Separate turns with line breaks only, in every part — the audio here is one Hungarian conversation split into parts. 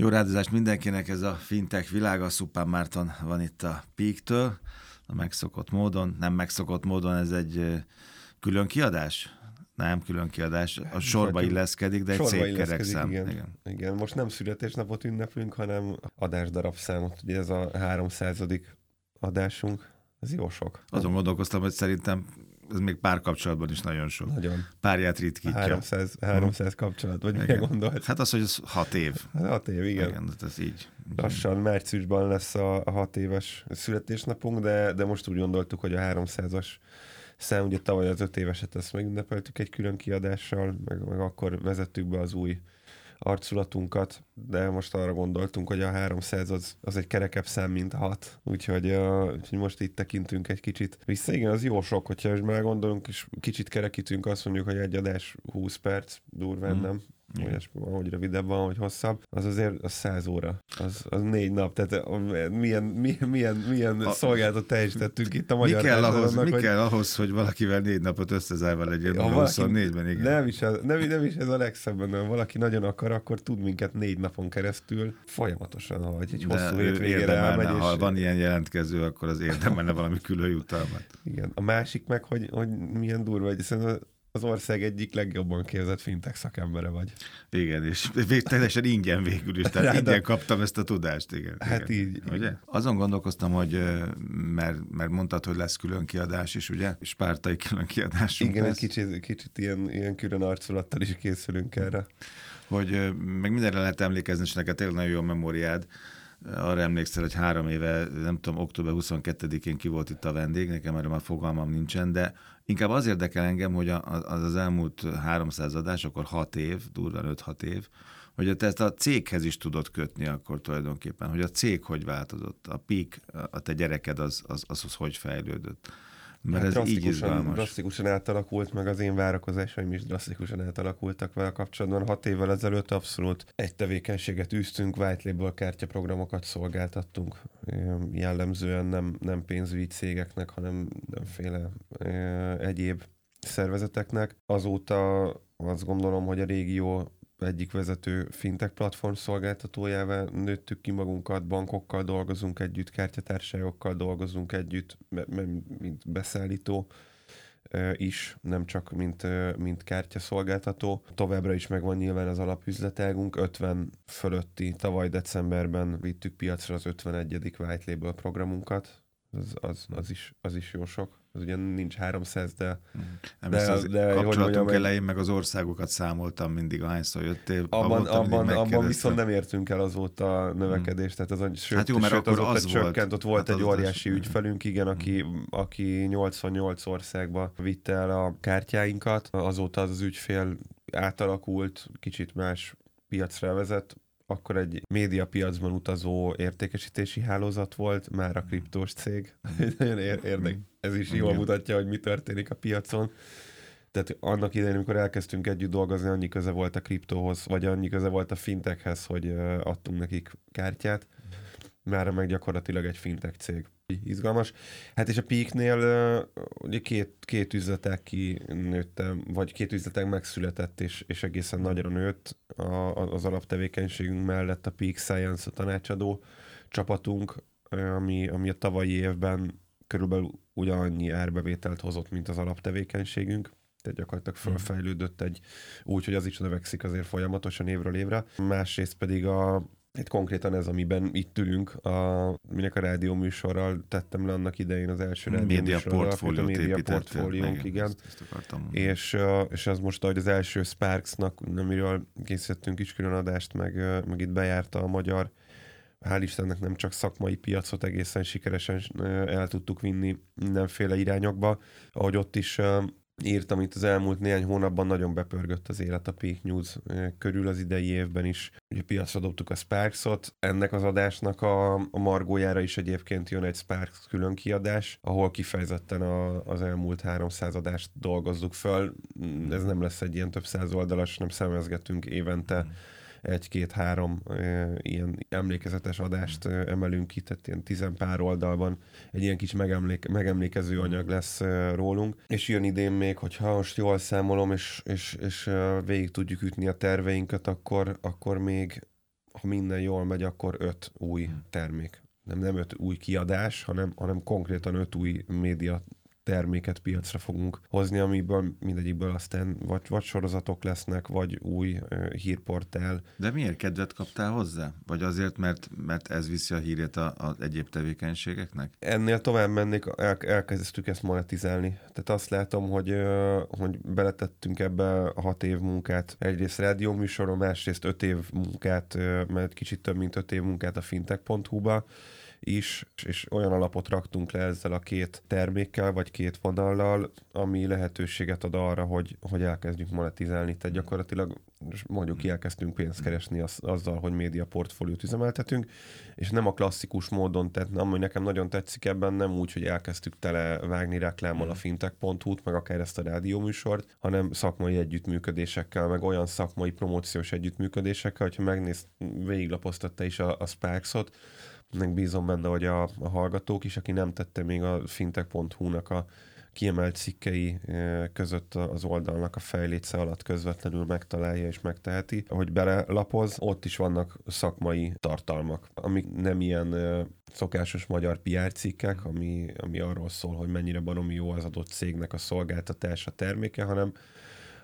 Jó rádozást mindenkinek, ez a fintech világa, Szupán Márton van itt a Peak-től, a megszokott módon, nem megszokott módon, ez egy külön kiadás? Nem, külön kiadás. A sorba illeszkedik, de egy szép kerekszám.
Igen. igen. igen. Most nem születésnapot ünneplünk, hanem adásdarab számot. Ugye ez a 300. adásunk. Ez jó sok.
Azon gondolkoztam, hogy szerintem ez még pár kapcsolatban is nagyon sok.
Nagyon.
Párját ritkítja.
300, 300 kapcsolat, vagy mire gondolsz?
Hát az, hogy ez hat év.
Hát hat év, igen.
igen ez így.
Lassan márciusban lesz a, a hat éves születésnapunk, de, de most úgy gondoltuk, hogy a 300-as szám, ugye tavaly az öt éveset ezt megünnepeltük egy külön kiadással, meg, meg akkor vezettük be az új arculatunkat, de most arra gondoltunk, hogy a 300 az, az egy kerekebb szám, mint 6, úgyhogy, uh, úgyhogy most itt tekintünk egy kicsit vissza. Igen, az jó sok, hogyha már gondolunk, és kicsit kerekítünk, azt mondjuk, hogy egy adás 20 perc, durván mm. nem, vagy ahogy rövidebb van, hogy hosszabb, az azért az száz óra, az, az négy nap, tehát milyen, milyen, milyen, milyen a, szolgáltat teljesítettünk itt a magyar
mi kell, ahhoz, mi hogy... kell ahhoz, hogy valakivel négy napot összezárva legyen, ja, valaki, 24-ben, igen.
Nem is, ez, nem, nem is ez a legszebb, ha valaki nagyon akar, akkor tud minket négy napon keresztül folyamatosan, hogy egy hosszú hétvégére elmegy.
És... Ha van ilyen jelentkező, akkor az érdemelne valami külön jutalmat.
Igen. A másik meg, hogy, hogy milyen durva, hogy az ország egyik legjobban képzett fintech szakembere vagy.
Igen, és teljesen ingyen végül is, tehát Ráda... ingyen kaptam ezt a tudást, igen.
Hát
igen.
így.
Ugye? Azon gondolkoztam, hogy mert, mert mondtad, hogy lesz külön kiadás is, ugye? Spártai külön kiadás.
Igen, lesz. egy kicsit, kicsit ilyen, ilyen külön arculattal is készülünk erre.
Hogy meg mindenre lehet emlékezni, és neked tényleg nagyon jó a memóriád, arra emlékszel, hogy három éve, nem tudom, október 22-én ki volt itt a vendég, nekem erről már fogalmam nincsen, de inkább az érdekel engem, hogy az az elmúlt 300 adás, akkor 6 év, durván 5-6 év, hogy te ezt a céghez is tudod kötni akkor tulajdonképpen, hogy a cég hogy változott, a PIK, a te gyereked az, az, az, az hogy fejlődött mert hát ez így izgalmas.
Drasztikusan átalakult, meg az én várakozásaim is drasztikusan átalakultak vele kapcsolatban. Hat évvel ezelőtt abszolút egy tevékenységet űztünk, white label kártyaprogramokat szolgáltattunk. Jellemzően nem, nem pénzügyi cégeknek, hanem mindenféle egyéb szervezeteknek. Azóta azt gondolom, hogy a régió egyik vezető fintech platform szolgáltatójává nőttük ki magunkat, bankokkal dolgozunk együtt, kártyatársaságokkal dolgozunk együtt, mint beszállító is, nem csak mint, mint kártyaszolgáltató. Továbbra is megvan nyilván az alapüzletágunk, 50 fölötti, tavaly decemberben vittük piacra az 51. White Label programunkat, az, az, az, is, az is jó sok az ugye nincs 300, de...
Nem de, az de kapcsolatunk mondjam, elején meg az országokat számoltam mindig, ahányszor jöttél.
Abban, abban, abban viszont nem értünk el azóta a növekedést, tehát azon, sőt, hát jó, mert sőt, akkor az, az csökkent, ott volt hát egy óriási az ügyfelünk, igen, aki, aki 88 országba vitte el a kártyáinkat, azóta az, az ügyfél átalakult, kicsit más piacra vezet, akkor egy médiapiacban utazó értékesítési hálózat volt, már a kriptós cég. Nagyon érdek. Ez is jól mutatja, hogy mi történik a piacon. Tehát annak idején, amikor elkezdtünk együtt dolgozni, annyi köze volt a kriptóhoz, vagy annyi köze volt a fintekhez, hogy adtunk nekik kártyát. Már meg gyakorlatilag egy fintech cég izgalmas. Hát és a Peaknél ugye két, két üzletek ki nőttem, vagy két üzletek megszületett, és, és egészen nagyra nőtt a, az alaptevékenységünk mellett a Peak Science a tanácsadó csapatunk, ami, ami a tavalyi évben körülbelül ugyanannyi árbevételt hozott, mint az alaptevékenységünk tehát gyakorlatilag hmm. fölfejlődött egy úgy, hogy az is növekszik azért folyamatosan évről évre. Másrészt pedig a, itt konkrétan ez, amiben itt ülünk, a, minek a rádió műsorral tettem le annak idején az első rádió
média portfóliót a média
portfóliónk, igen. igen. És, és az most, ahogy az első Sparksnak, amiről készítettünk is külön adást, meg, meg itt bejárta a magyar hál' Istennek nem csak szakmai piacot egészen sikeresen el tudtuk vinni mindenféle irányokba, ahogy ott is írtam itt az elmúlt néhány hónapban, nagyon bepörgött az élet a Peak News körül az idei évben is. Ugye piacra dobtuk a Sparks-ot, ennek az adásnak a, a margójára is egyébként jön egy Sparks külön kiadás, ahol kifejezetten a, az elmúlt 300 adást dolgozzuk föl. Ez nem lesz egy ilyen több száz oldalas, nem szemezgetünk évente mm egy-két-három ilyen emlékezetes adást emelünk ki, tehát ilyen tizenpár oldalban egy ilyen kis megemléke, megemlékező anyag lesz rólunk. És jön idén még, hogyha most jól számolom, és, és, és végig tudjuk ütni a terveinket, akkor, akkor még ha minden jól megy, akkor öt új termék. Nem, nem öt új kiadás, hanem, hanem konkrétan öt új média terméket piacra fogunk hozni, amiből mindegyikből aztán vagy, vagy sorozatok lesznek, vagy új uh, hírportál.
De miért kedvet kaptál hozzá? Vagy azért, mert, mert ez viszi a hírét az egyéb tevékenységeknek?
Ennél tovább mennék, el, elkezdtük ezt monetizálni. Tehát azt látom, hogy, uh, hogy beletettünk ebbe a hat év munkát. Egyrészt rádióműsoron, másrészt öt év munkát, uh, mert kicsit több mint öt év munkát a fintech.hu-ba is, és olyan alapot raktunk le ezzel a két termékkel, vagy két vonallal, ami lehetőséget ad arra, hogy, hogy elkezdjük monetizálni. Tehát gyakorlatilag mondjuk elkezdtünk pénzt keresni az, azzal, hogy média portfóliót üzemeltetünk, és nem a klasszikus módon, tehát ami nekem nagyon tetszik ebben, nem úgy, hogy elkezdtük tele vágni reklámmal a fintech.hu-t, meg akár ezt a rádióműsort, hanem szakmai együttműködésekkel, meg olyan szakmai promóciós együttműködésekkel, hogyha megnéz, végiglapoztatta is a, a Sparks-ot, meg bízom benne, hogy a, a hallgatók is, aki nem tette még a fintech.hu-nak a kiemelt cikkei között az oldalnak a fejléce alatt közvetlenül megtalálja és megteheti, hogy belelapoz, ott is vannak szakmai tartalmak, amik nem ilyen szokásos magyar PR cikkek, ami, ami arról szól, hogy mennyire baromi jó az adott cégnek a szolgáltatása, terméke, hanem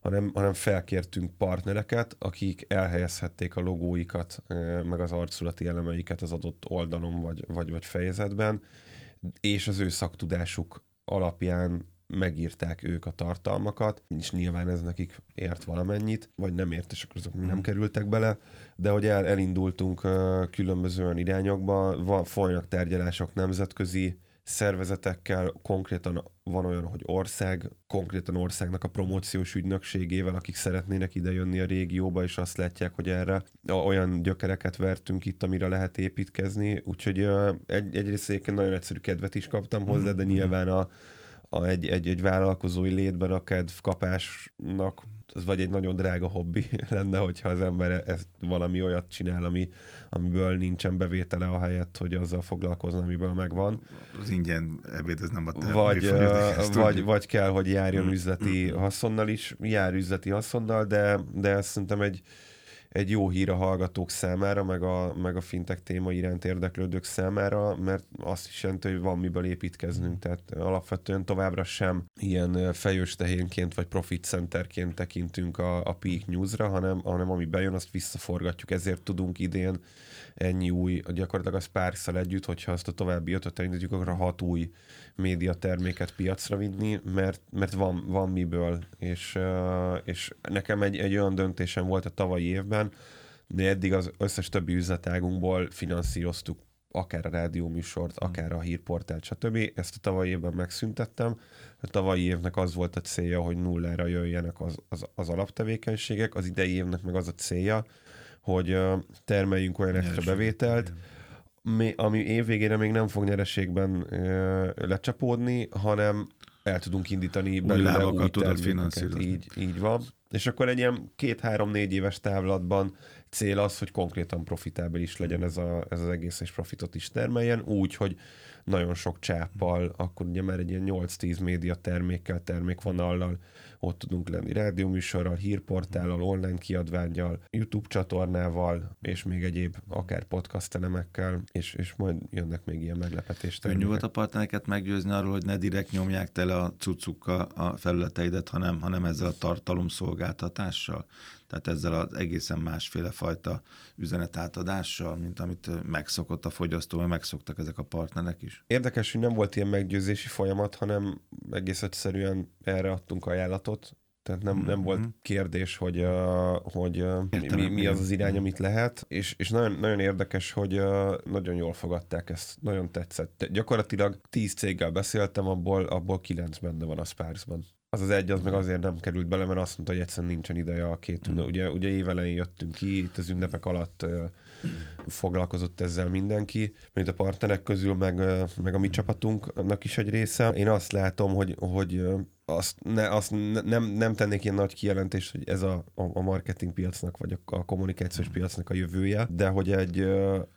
hanem, hanem felkértünk partnereket, akik elhelyezhették a logóikat, meg az arculati elemeiket az adott oldalon vagy, vagy, vagy fejezetben, és az ő szaktudásuk alapján megírták ők a tartalmakat, és nyilván ez nekik ért valamennyit, vagy nem ért, és akkor azok nem hmm. kerültek bele, de hogy el, elindultunk különböző olyan irányokba, van, folynak tárgyalások nemzetközi szervezetekkel, konkrétan van olyan, hogy ország, konkrétan országnak a promóciós ügynökségével, akik szeretnének idejönni a régióba, és azt látják, hogy erre olyan gyökereket vertünk itt, amire lehet építkezni. Úgyhogy egy, egyrészt nagyon egyszerű kedvet is kaptam hozzá, de nyilván a, a egy, egy, egy vállalkozói létben a kedv kapásnak az vagy egy nagyon drága hobbi lenne, hogyha az ember ezt valami olyat csinál, ami, amiből nincsen bevétele a helyett, hogy azzal foglalkozna, amiből megvan.
Az ingyen ebéd, ez nem a
te vagy, uh, vagy, vagy kell, hogy járjon mm. üzleti haszonnal is, jár üzleti haszonnal, de, de ezt szerintem egy, egy jó hír a hallgatók számára, meg a, meg a fintech téma iránt érdeklődők számára, mert azt is jelenti, hogy van miből építkeznünk, tehát alapvetően továbbra sem ilyen fejős tehénként vagy profit centerként tekintünk a, a Peak News-ra, hanem, hanem ami bejön, azt visszaforgatjuk, ezért tudunk idén ennyi új, gyakorlatilag a sparks együtt, hogyha azt a további ötöt elindítjuk, akkor hat új média terméket piacra vinni, mert, mert van, van miből, és, és nekem egy, egy olyan döntésem volt a tavalyi évben, de eddig az összes többi üzletágunkból finanszíroztuk akár a rádióműsort, hmm. akár a hírportált, stb. Ezt a tavalyi évben megszüntettem. A tavalyi évnek az volt a célja, hogy nullára jöjjenek az, az, az alaptevékenységek, az idei évnek meg az a célja, hogy termeljünk olyan extra bevételt, ami évvégére még nem fog nyereségben lecsapódni, hanem el tudunk indítani belőle új, új termékeket. Így, így van. És akkor egy ilyen két-három-négy éves távlatban cél az, hogy konkrétan profitábil is legyen ez, a, ez az egész, és profitot is termeljen, úgy, hogy nagyon sok csáppal, akkor ugye már egy ilyen 8-10 média termékkel, termékvonallal ott tudunk lenni rádióműsorral, hírportállal, online kiadványjal, YouTube csatornával, és még egyéb akár podcast elemekkel, és, és majd jönnek még ilyen meglepetést.
Könnyű volt a partnereket meggyőzni arról, hogy ne direkt nyomják tele a cuccukkal a felületeidet, hanem, hanem ezzel a tartalomszolgáltatással. Tehát ezzel az egészen másféle fajta üzenetátadással, mint amit megszokott a fogyasztó, vagy megszoktak ezek a partnerek is.
Érdekes, hogy nem volt ilyen meggyőzési folyamat, hanem egész egyszerűen erre adtunk ajánlatot, tehát nem, nem volt mhm. kérdés, hogy, uh, hogy uh, mi, mi az az irány, amit lehet, és, és nagyon, nagyon érdekes, hogy uh, nagyon jól fogadták ezt, nagyon tetszett. Gyakorlatilag tíz céggel beszéltem, abból, abból kilenc benne van a Sparksban. Az az egy, az meg azért nem került bele, mert azt mondta, hogy egyszerűen nincsen ideje a két ünnep. Ugye, ugye évelején jöttünk ki, itt az ünnepek alatt foglalkozott ezzel mindenki, mint a partnerek közül, meg, meg a mi csapatunknak is egy része. Én azt látom, hogy, hogy uh, azt, ne, azt ne, nem, nem tennék ilyen nagy kijelentést, hogy ez a, a, a marketing piacnak, vagy a, a kommunikációs piacnak a jövője, de hogy egy,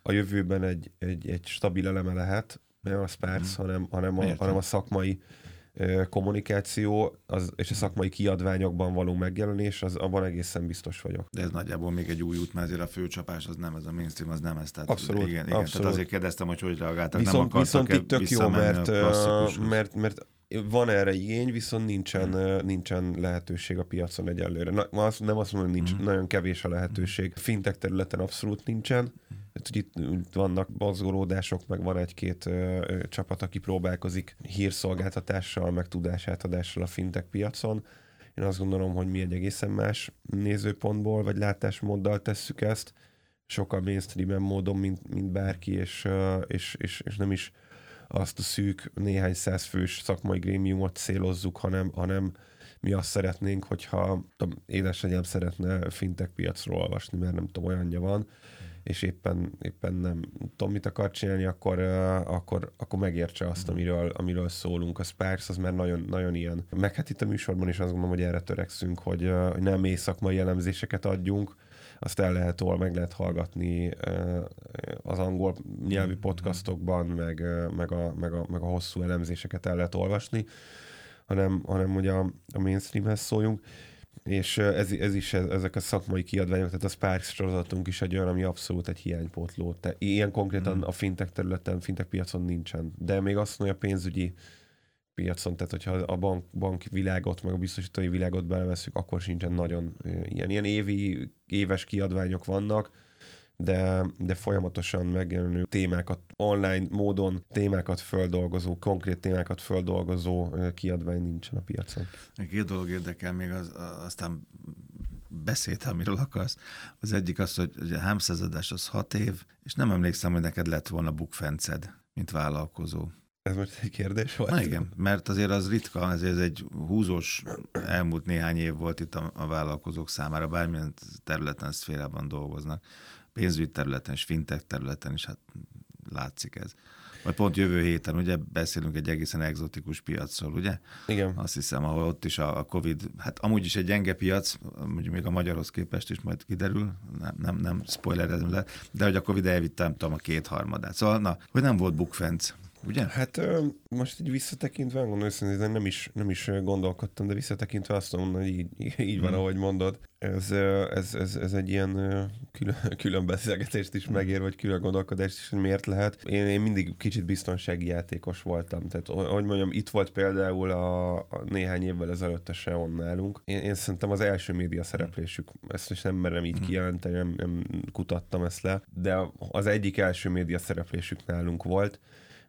a jövőben egy, egy, egy stabil eleme lehet, nem a Sparks, mm. hanem, hanem, a, hanem a szakmai kommunikáció az, és a szakmai kiadványokban való megjelenés, az abban egészen biztos vagyok.
De ez nagyjából még egy új út, mert azért a főcsapás az nem, ez a mainstream az nem ez. Tehát
abszolút,
igen, igen,
abszolút.
Tehát azért kérdeztem, hogy hogy reagáltak,
viszont,
nem
viszont itt tök jó, mert, mert, mert van erre igény, viszont nincsen, mm. nincsen lehetőség a piacon egyelőre. Na, azt, nem azt mondom, hogy nincs, mm. nagyon kevés a lehetőség. Fintech területen abszolút nincsen. Itt vannak mozgolódások, meg van egy-két csapat, aki próbálkozik hírszolgáltatással, meg tudásátadással a fintech piacon. Én azt gondolom, hogy mi egy egészen más nézőpontból, vagy látásmóddal tesszük ezt, sokkal mainstream módon, mint, mint bárki, és, és, és, és nem is azt a szűk néhány száz fős szakmai grémiumot célozzuk, hanem, hanem mi azt szeretnénk, hogyha tudom, édesanyám szeretne fintek piacról olvasni, mert nem tudom, olyanja van, és éppen, éppen nem tudom, mit akar csinálni, akkor, akkor, akkor megértse azt, amiről, amiről szólunk. A Sparks az már nagyon, nagyon ilyen. Meg hát itt a műsorban is azt gondolom, hogy erre törekszünk, hogy, hogy nem mély szakmai elemzéseket adjunk, azt el lehet, hol meg lehet hallgatni az angol nyelvi podcastokban, meg, meg, a, meg, a, meg a hosszú elemzéseket el lehet olvasni, hanem, hanem hogy a, a mainstreamhez szóljunk és ez, ez is, ezek a szakmai kiadványok, tehát a Sparks sorozatunk is egy olyan, ami abszolút egy hiánypótló. Te, ilyen konkrétan mm. a fintech területen, fintech piacon nincsen. De még azt mondja, a pénzügyi piacon, tehát hogyha a bank, bank világot, meg a biztosítói világot beleveszünk, akkor sincsen nagyon ilyen, ilyen évi, éves kiadványok vannak, de, de folyamatosan megjelenő témákat, online módon témákat földolgozó, konkrét témákat földolgozó kiadvány nincsen a piacon.
Két dolog érdekel még, az, aztán beszélt, amiről akarsz. Az egyik az, hogy a hámszázadás az hat év, és nem emlékszem, hogy neked lett volna bukfenced, mint vállalkozó.
Ez most egy kérdés volt?
Na igen, mert azért az ritka, ezért ez egy húzós elmúlt néhány év volt itt a, a vállalkozók számára, bármilyen területen, szférában dolgoznak. Pénzügy területen és fintech területen is hát látszik ez. Vagy pont jövő héten, ugye beszélünk egy egészen egzotikus piacról, ugye?
Igen.
Azt hiszem, ahol ott is a, a Covid, hát amúgy is egy gyenge piac, mondjuk még a magyarhoz képest is majd kiderül, nem, nem, nem spoilerezem le, de hogy a Covid elvitte, nem tudom, a kétharmadát. Szóval, na, hogy nem volt bukfenc ugye?
Hát most így visszatekintve, mondom őszintén, nem is, nem is gondolkodtam, de visszatekintve azt mondom, hogy így, így van, hmm. ahogy mondod. Ez, ez, ez, ez egy ilyen külön, külön beszélgetést is megér, vagy külön gondolkodást is, hogy miért lehet. Én, én mindig kicsit biztonsági játékos voltam. Tehát, hogy mondjam, itt volt például a, a néhány évvel ezelőtt a Seon nálunk. Én, én szerintem az első média szereplésük, ezt is nem merem így hmm. kijelenteni, nem, nem kutattam ezt le, de az egyik első média szereplésük nálunk volt,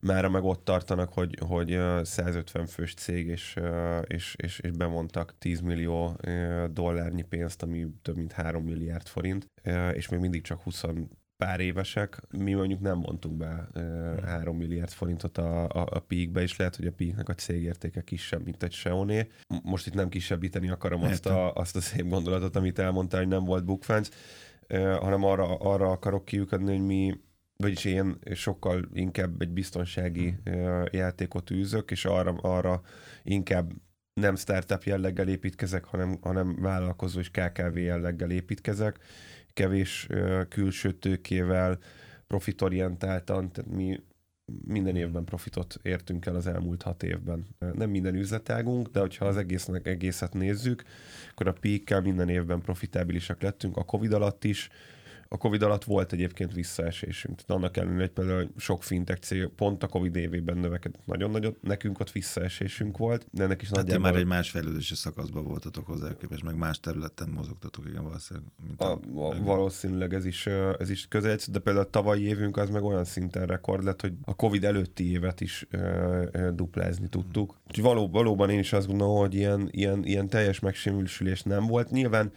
Mára meg ott tartanak, hogy, hogy 150 fős cég, és, és, és, és bemondtak 10 millió dollárnyi pénzt, ami több mint 3 milliárd forint, és még mindig csak 20 pár évesek. Mi mondjuk nem mondtunk be e, 3 milliárd forintot a, a, a peakbe, és lehet, hogy a peaknek a cégértéke kisebb, mint egy Seoné. Most itt nem kisebbíteni akarom azt a, azt a szép gondolatot, amit elmondtál, hogy nem volt bookfence, hanem arra, arra akarok kiukadni, hogy mi vagyis én sokkal inkább egy biztonsági hmm. játékot űzök, és arra, arra inkább nem startup jelleggel építkezek, hanem, hanem vállalkozó és KKV jelleggel építkezek, kevés külső tőkével, profitorientáltan, tehát mi minden évben profitot értünk el az elmúlt hat évben. Nem minden üzletágunk, de hogyha az egésznek egészet nézzük, akkor a peak minden évben profitábilisak lettünk, a Covid alatt is, a Covid alatt volt egyébként visszaesésünk. Tehát annak ellenére, hogy például sok fintech cég pont a Covid évében növekedett nagyon nagyot, nekünk ott visszaesésünk volt, de ennek is
hát nagyjából... már egy más fejlődési szakaszban voltatok hozzá képest, meg más területen mozogtatok, igen, valószínűleg. Mint a,
a, a, valószínűleg ez is, ez is közel, de például a tavalyi évünk az meg olyan szinten rekord lett, hogy a Covid előtti évet is ö, ö, duplázni tudtuk. Úgyhogy való, valóban én is azt gondolom, hogy ilyen, ilyen, ilyen teljes megsemmisülés nem volt. Nyilván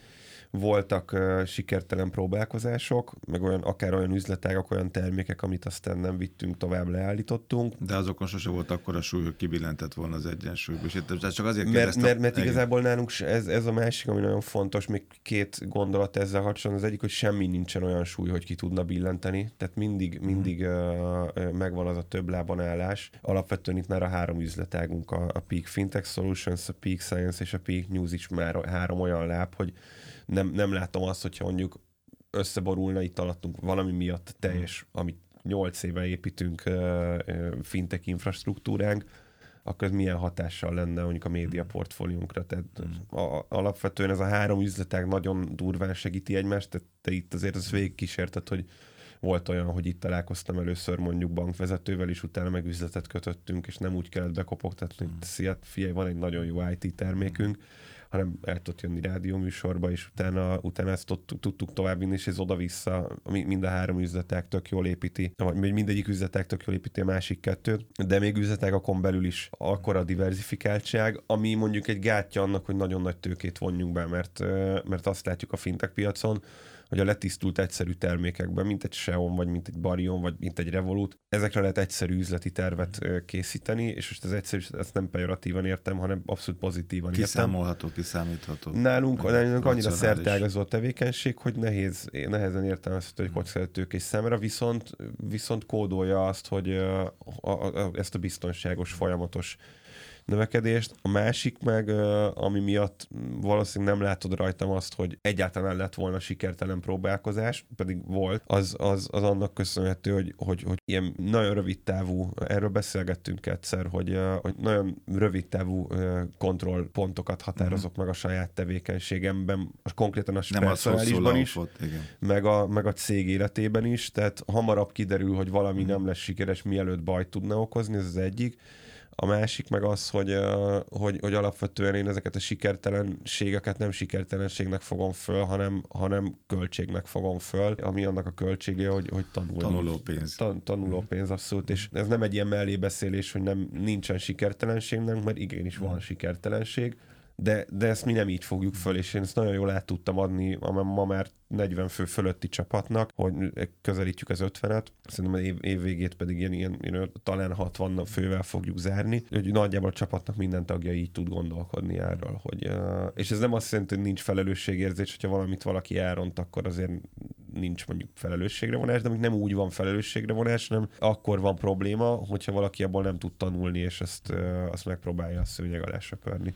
voltak uh, sikertelen próbálkozások, meg olyan, akár olyan üzletágak, olyan termékek, amit aztán nem vittünk tovább, leállítottunk.
De azokon sose volt akkor a súly, hogy kibillentett volna az egyensúly. És csak azért
mert, mert, mert igazából nálunk ez, ez a másik, ami nagyon fontos, még két gondolat ezzel kapcsolatban. Az egyik, hogy semmi nincsen olyan súly, hogy ki tudna billenteni. Tehát mindig, mindig mm. uh, megvan az a több lábon állás. Alapvetően itt már a három üzletágunk, a, a Peak Fintech Solutions, a Peak Science és a Peak News is már három olyan láb, hogy nem, nem látom azt, hogyha mondjuk összeborulna itt alattunk valami miatt teljes, amit nyolc éve építünk fintech infrastruktúránk, akkor ez milyen hatással lenne mondjuk a média mm. portfóliunkra. Tehát mm. a, alapvetően ez a három üzletág nagyon durván segíti egymást, tehát te itt azért az végig kísérted, hogy volt olyan, hogy itt találkoztam először mondjuk bankvezetővel, és utána meg üzletet kötöttünk, és nem úgy kellett bekopogtatni, hogy szia, figyelj, van egy nagyon jó IT termékünk, hanem el tudott jönni rádióműsorba, és utána, utána ezt tudtuk továbbvinni, és ez oda-vissza, mind a három üzletek tök jól építi, vagy mindegyik üzletek tök jól építi a másik kettőt, de még üzletágakon belül is akkora diversifikáltság, ami mondjuk egy gátja annak, hogy nagyon nagy tőkét vonjunk be, mert, mert azt látjuk a fintech piacon, hogy a letisztult egyszerű termékekben, mint egy Xeon, vagy mint egy Barion, vagy mint egy Revolut, ezekre lehet egyszerű üzleti tervet készíteni, és most az egyszerű, ezt nem pejoratívan értem, hanem abszolút pozitívan
Kiszámolható, értem. kiszámítható.
Nálunk, nálunk annyira szerteágazó a tevékenység, hogy nehéz, nehezen értelmezhető egy kockázatőkés szemre, viszont, viszont kódolja azt, hogy a, a, a, ezt a biztonságos, folyamatos növekedést. A másik meg, ami miatt valószínűleg nem látod rajtam azt, hogy egyáltalán lett volna sikertelen próbálkozás, pedig volt, az, az, az annak köszönhető, hogy, hogy, hogy ilyen nagyon rövid távú, erről beszélgettünk egyszer, hogy, hogy nagyon rövid távú kontrollpontokat határozok mm. meg a saját tevékenységemben, konkrétan a speciálisban is, igen. Meg, a, meg a cég életében is, tehát hamarabb kiderül, hogy valami mm. nem lesz sikeres, mielőtt bajt tudna okozni, ez az egyik. A másik meg az, hogy, hogy, hogy alapvetően én ezeket a sikertelenségeket nem sikertelenségnek fogom föl, hanem, hanem költségnek fogom föl, ami annak a költsége, hogy, hogy tanul.
Tanulópénz.
Tan, tanulópénz, abszolút. És ez nem egy ilyen mellébeszélés, hogy nem nincsen sikertelenségnek, mert igenis van sikertelenség de, de ezt mi nem így fogjuk föl, és én ezt nagyon jól át tudtam adni a ma már 40 fő fölötti csapatnak, hogy közelítjük az 50-et, szerintem év, év végét pedig ilyen, ilyen, ilyen talán 60 fővel fogjuk zárni, hogy nagyjából a csapatnak minden tagja így tud gondolkodni erről, hogy, és ez nem azt jelenti, hogy nincs felelősségérzés, hogyha valamit valaki elront, akkor azért nincs mondjuk felelősségre vonás, de nem úgy van felelősségre vonás, hanem akkor van probléma, hogyha valaki abból nem tud tanulni, és ezt, azt megpróbálja a szőnyeg alá söpörni.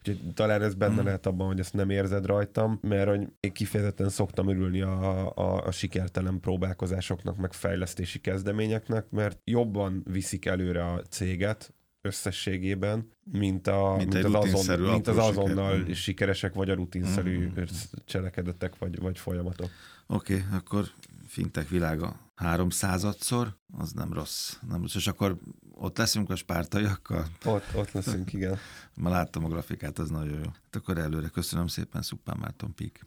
Úgyhogy talán ez benne mm. lehet abban, hogy ezt nem érzed rajtam, mert hogy én kifejezetten szoktam örülni a, a, a sikertelen próbálkozásoknak, meg fejlesztési kezdeményeknek, mert jobban viszik előre a céget, összességében, mint, a, mint, mint, az, azon, mint az azonnal siker. sikeresek, vagy a rutinszerű mm. cselekedetek, vagy, vagy folyamatok.
Oké, okay, akkor fintek világa háromszázadszor, az nem rossz. Nem rossz. És akkor ott leszünk a spártaiakkal?
Ott, ott leszünk, igen.
Ma láttam a grafikát, az nagyon jó. Hát akkor előre köszönöm szépen, Szuppán Márton Pík.